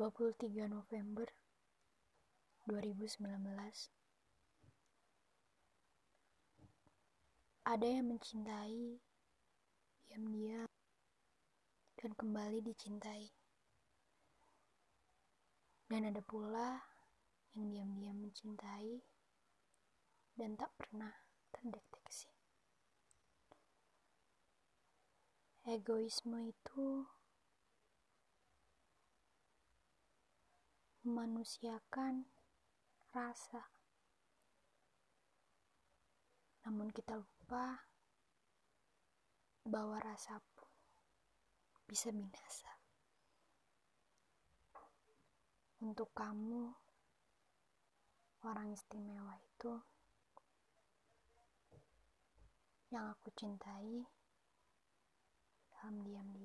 23 November 2019 Ada yang mencintai diam-diam dan kembali dicintai. Dan ada pula yang diam-diam mencintai dan tak pernah terdeteksi. Egoisme itu memanusiakan rasa. Namun kita lupa bahwa rasa pun bisa binasa. Untuk kamu, orang istimewa itu yang aku cintai dalam diam-diam.